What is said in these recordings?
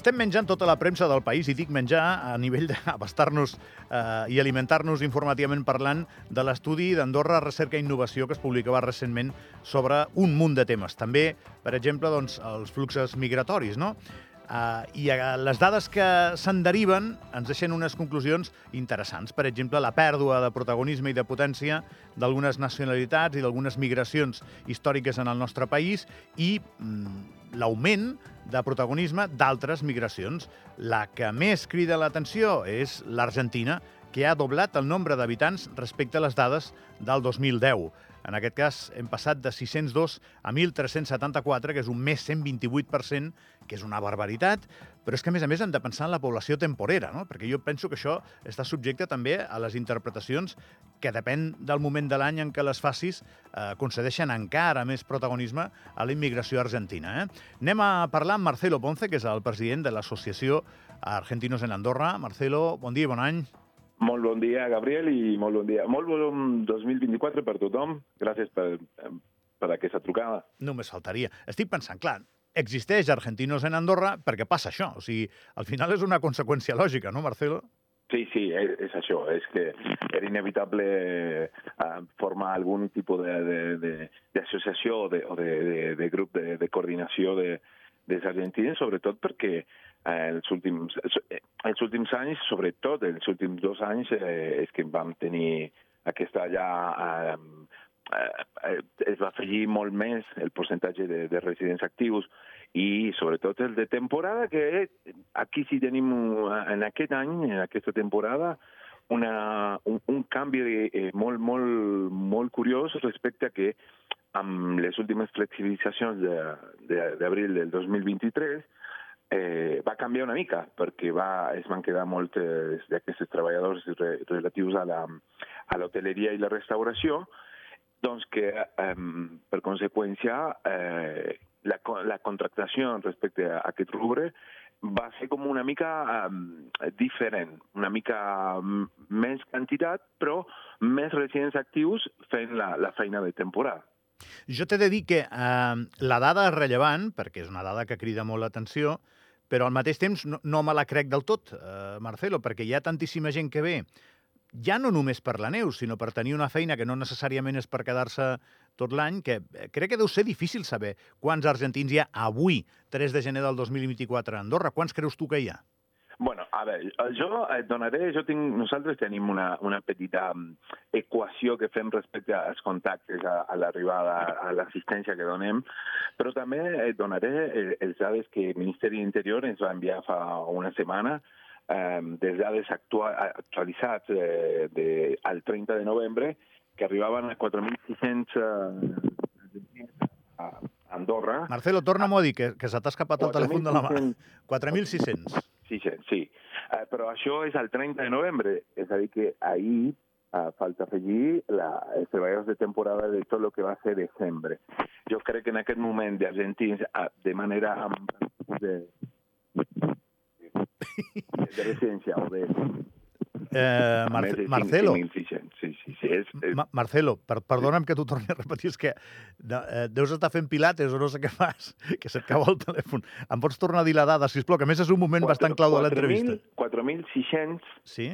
estem menjant tota la premsa del país, i dic menjar a nivell d'abastar-nos eh, i alimentar-nos informativament parlant de l'estudi d'Andorra Recerca i Innovació que es publicava recentment sobre un munt de temes. També, per exemple, doncs, els fluxes migratoris, no? Uh, I uh, les dades que se'n deriven ens deixen unes conclusions interessants. Per exemple, la pèrdua de protagonisme i de potència d'algunes nacionalitats i d'algunes migracions històriques en el nostre país i mm, l'augment de protagonisme d'altres migracions. La que més crida l'atenció és l'Argentina, que ha doblat el nombre d'habitants respecte a les dades del 2010. En aquest cas, hem passat de 602 a 1.374, que és un més 128%, que és una barbaritat, però és que, a més a més, hem de pensar en la població temporera, no? perquè jo penso que això està subjecte també a les interpretacions que depèn del moment de l'any en què les facis, eh, concedeixen encara més protagonisme a la immigració argentina. Eh? Anem a parlar amb Marcelo Ponce, que és el president de l'Associació Argentinos en Andorra. Marcelo, bon dia i bon any. Molt bon dia, Gabriel, i molt bon dia. Molt bon 2024 per tothom. Gràcies per, per aquesta trucada. Només faltaria. Estic pensant, clar, existeix Argentinos en Andorra perquè passa això. O sigui, al final és una conseqüència lògica, no, Marcelo? Sí, sí, és, és això. És que era inevitable uh, formar algun tipus d'associació o de, de, de, de grup de, de coordinació de, dels argentins, sobretot perquè Eh, els últims, eh, els últims anys, sobretot els últims dos anys, eh, és que vam tenir aquesta ja... Eh, eh, es va afegir molt més el percentatge de, de residents actius i sobretot el de temporada, que aquí sí tenim en aquest any, en aquesta temporada, una, un, un canvi eh, molt, molt, molt curiós respecte a que amb les últimes flexibilitzacions d'abril de, de, del 2023 eh, va canviar una mica, perquè va, es van quedar molts d'aquests treballadors re, relatius a l'hoteleria i la restauració, doncs que, eh, per conseqüència, eh, la, la contractació respecte a aquest rubre va ser com una mica eh, diferent, una mica menys quantitat, però més residents actius fent la, la feina de temporada. Jo t'he de dir que eh, la dada és rellevant, perquè és una dada que crida molt l'atenció, però al mateix temps no, no me la crec del tot, eh, Marcelo, perquè hi ha tantíssima gent que ve, ja no només per la neu, sinó per tenir una feina que no necessàriament és per quedar-se tot l'any, que eh, crec que deu ser difícil saber quants argentins hi ha avui, 3 de gener del 2024 a Andorra. Quants creus tu que hi ha? Bueno, a veure, jo et donaré, jo tinc, nosaltres tenim una, una petita mm, equació que fem respecte als contactes, a, a l'arribada, a l'assistència que donem, però també et donaré eh, els dades que el Ministeri d'Interior ens va enviar fa una setmana, eh, des dades actual, actualitzats eh, de, al 30 de novembre, que arribaven a 4.600 eh, a Andorra. Marcelo, torna-m'ho a dir, que, que se t'ha escapat el telèfon de la mà. 4.600. Sí, sí. Uh, però això és el 30 de novembre, és a dir que ahir uh, falta afegir la, els treballadors de temporada de tot el que va ser desembre. Jo crec que en aquest moment d'argentins, uh, de manera de, de residència o de Eh, Mar Marcelo. 5, 5, sí, sí, sí. És, és... Ma Marcelo, per, perdona'm que t'ho torni a repetir, és que de, eh, deus estar fent pilates o no sé què fas, que se't cau el telèfon. Em pots tornar a dir la dada, sisplau, que més és un moment 4, bastant clau de l'entrevista. 4.600 sí?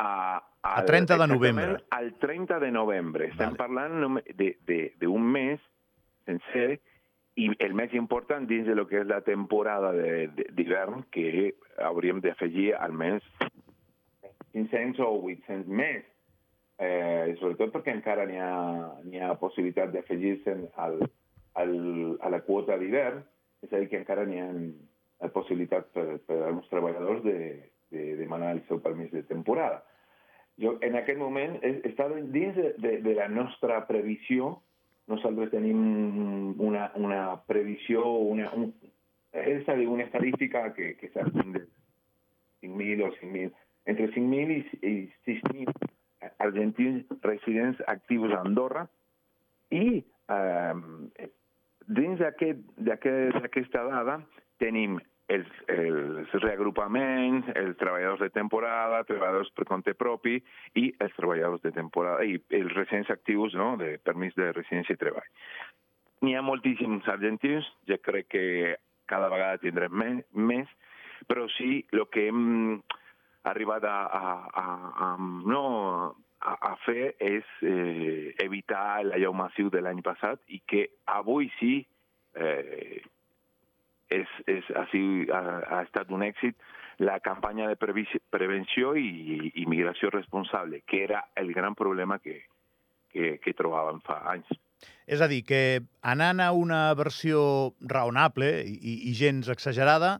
a, a, a 30 de novembre. Al 30 de novembre. Estem vale. parlant d'un mes sencer i el més important dins de lo que és la temporada d'hivern, que hauríem d'afegir almenys 500 o 800 més, eh, sobretot perquè encara n'hi ha, ha possibilitat d'afegir-se a la quota d'hivern, és a dir, que encara n'hi ha possibilitat per, per als treballadors de, de demanar el seu permís de temporada. Jo, en aquest moment, està dins de, de, de la nostra previsió, nosaltres tenim una, una previsió, una, un, és a dir, una estadística que, que està de 5.000 o 5.000 entre 5.000 i, i 6.000 argentins residents actius a Andorra i eh, dins d'aquesta aquest, dada tenim els, els reagrupaments, els treballadors de temporada, treballadors per compte propi i els treballadors de temporada i els residents actius no, de permís de residència i treball. N'hi ha moltíssims argentins, ja crec que cada vegada tindrem més, més però sí el que hem arribat a, a, a, a no, a, a fer és eh, evitar l'allau massiu de l'any passat i que avui sí eh, és, és, ha, sigut, ha, ha estat un èxit la campanya de prevenció i, i migració responsable, que era el gran problema que, que, que trobàvem fa anys. És a dir, que anant a una versió raonable i, i gens exagerada,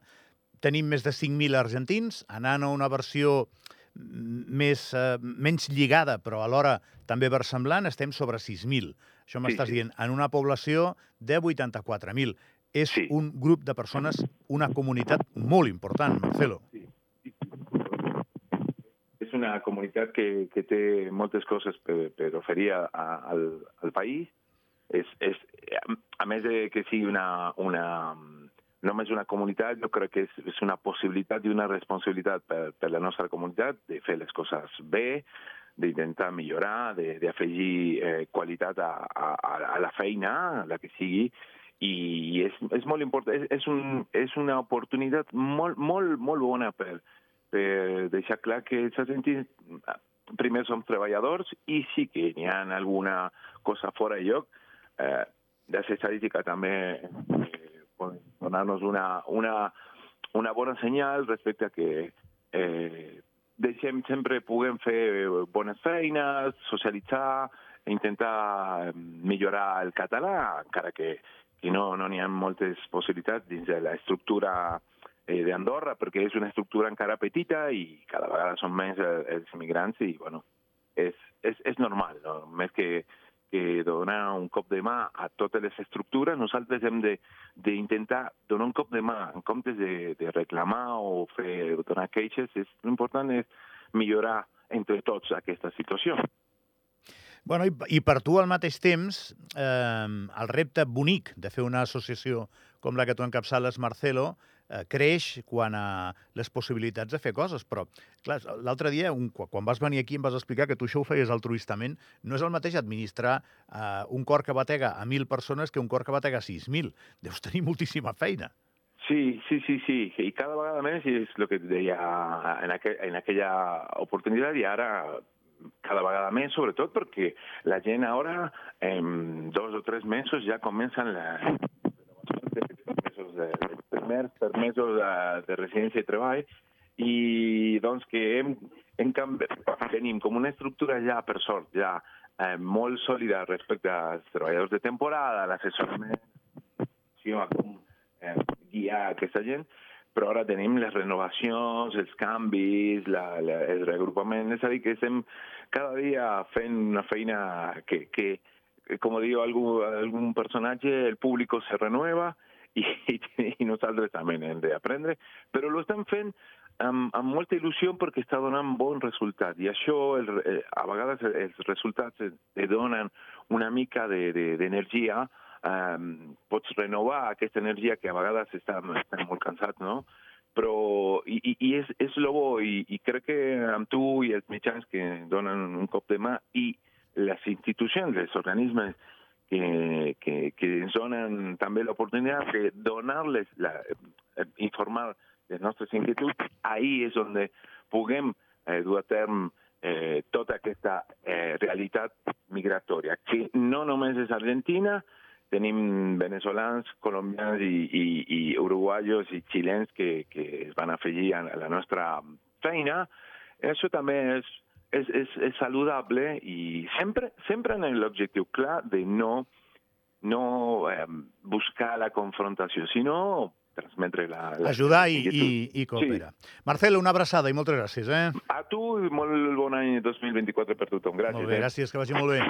tenim més de 5.000 argentins, anant a una versió més, eh, menys lligada, però alhora també versemblant, estem sobre 6.000. Això m'estàs sí, sí. dient, en una població de 84.000 és sí. un grup de persones, una comunitat molt important, Marcelo. Sí. És una comunitat que, que té moltes coses per, per oferir a, al, al país. És, és, a més de que sigui una, una, només una comunitat, jo crec que és, és una possibilitat i una responsabilitat per, per la nostra comunitat de fer les coses bé, d'intentar millorar, d'afegir eh, qualitat a, a, a la feina, la que sigui, i és, és molt important, és, és, un, és una oportunitat molt, molt, molt bona per, per deixar clar que s'ha sentit primer som treballadors i sí que n'hi ha alguna cosa fora de lloc. Eh, les estadístiques també eh, poden donar-nos una, una, una bona senyal respecte a que eh, deixem sempre puguem fer bones feines, socialitzar, intentar millorar el català, encara que i no no n'hi ha moltes possibilitats de l'estructura eh, d'Andorra, perquè és una estructura encara petita i cada vegada són més eh, els immigrants i, bueno, és, és, és normal, no? més que, que donar un cop de mà a totes les estructures, nosaltres hem d'intentar donar un cop de mà en comptes de, de reclamar o fer, donar queixes, l'important és millorar entre tots aquesta situació. Bueno, i, i per tu al mateix temps, eh, el repte bonic de fer una associació com la que tu encapçales, Marcelo, eh, creix quan a les possibilitats de fer coses. Però, clar, l'altre dia, un, quan vas venir aquí, em vas explicar que tu això ho feies altruistament. No és el mateix administrar eh, un cor que batega a 1.000 persones que un cor que batega a 6.000. Deus tenir moltíssima feina. Sí, sí, sí, sí. I cada vegada més, és el que et deia en, aqu en aquella oportunitat, i ara cada vegada més, sobretot perquè la gent ara, en dos o tres mesos, ja comencen la, permesos de, primers permesos de, de residència i treball, i doncs que hem, en canvi, tenim una estructura ja, per sort, ja eh, molt sòlida respecte als de temporada, l'assessorament, com eh, guiar aquesta gent, però ara tenim les renovacions, els la, la, el reagrupament, és a que cada dia fent una feina que, que com diu algun, algun personatge, el públic se renueva i, i, i nosaltres també hem d'aprendre, però lo estem fent amb, amb molta il·lusió perquè està donant bon resultat i això el, eh, a vegades els resultats te donen una mica d'energia de, de, um, pots renovar aquesta energia que a vegades estem, estem molt cansats, no? Però, i, i, i és, és lo bo, i, i crec que amb tu i els mitjans que donen un cop de mà i les institucions, els organismes que, que, que ens donen també l'oportunitat de donar-les, la, eh, informar les nostres inquietuds, ahir és on puguem eh, dur a terme eh, tota aquesta eh, realitat migratòria, que no només és Argentina, tenim venezolans, colombians i, i, i uruguaios i xilens que, que es van afegir a la nostra feina. Això també és, és, és, és saludable i sempre, sempre en l'objectiu clar de no, no eh, buscar la confrontació, sinó transmetre la... la Ajudar i, i, i cooperar. Sí. Marcelo, una abraçada i moltes gràcies. Eh? A tu i molt bon any 2024 per tothom. Gràcies. Molt bé, eh? gràcies, que vagi molt bé.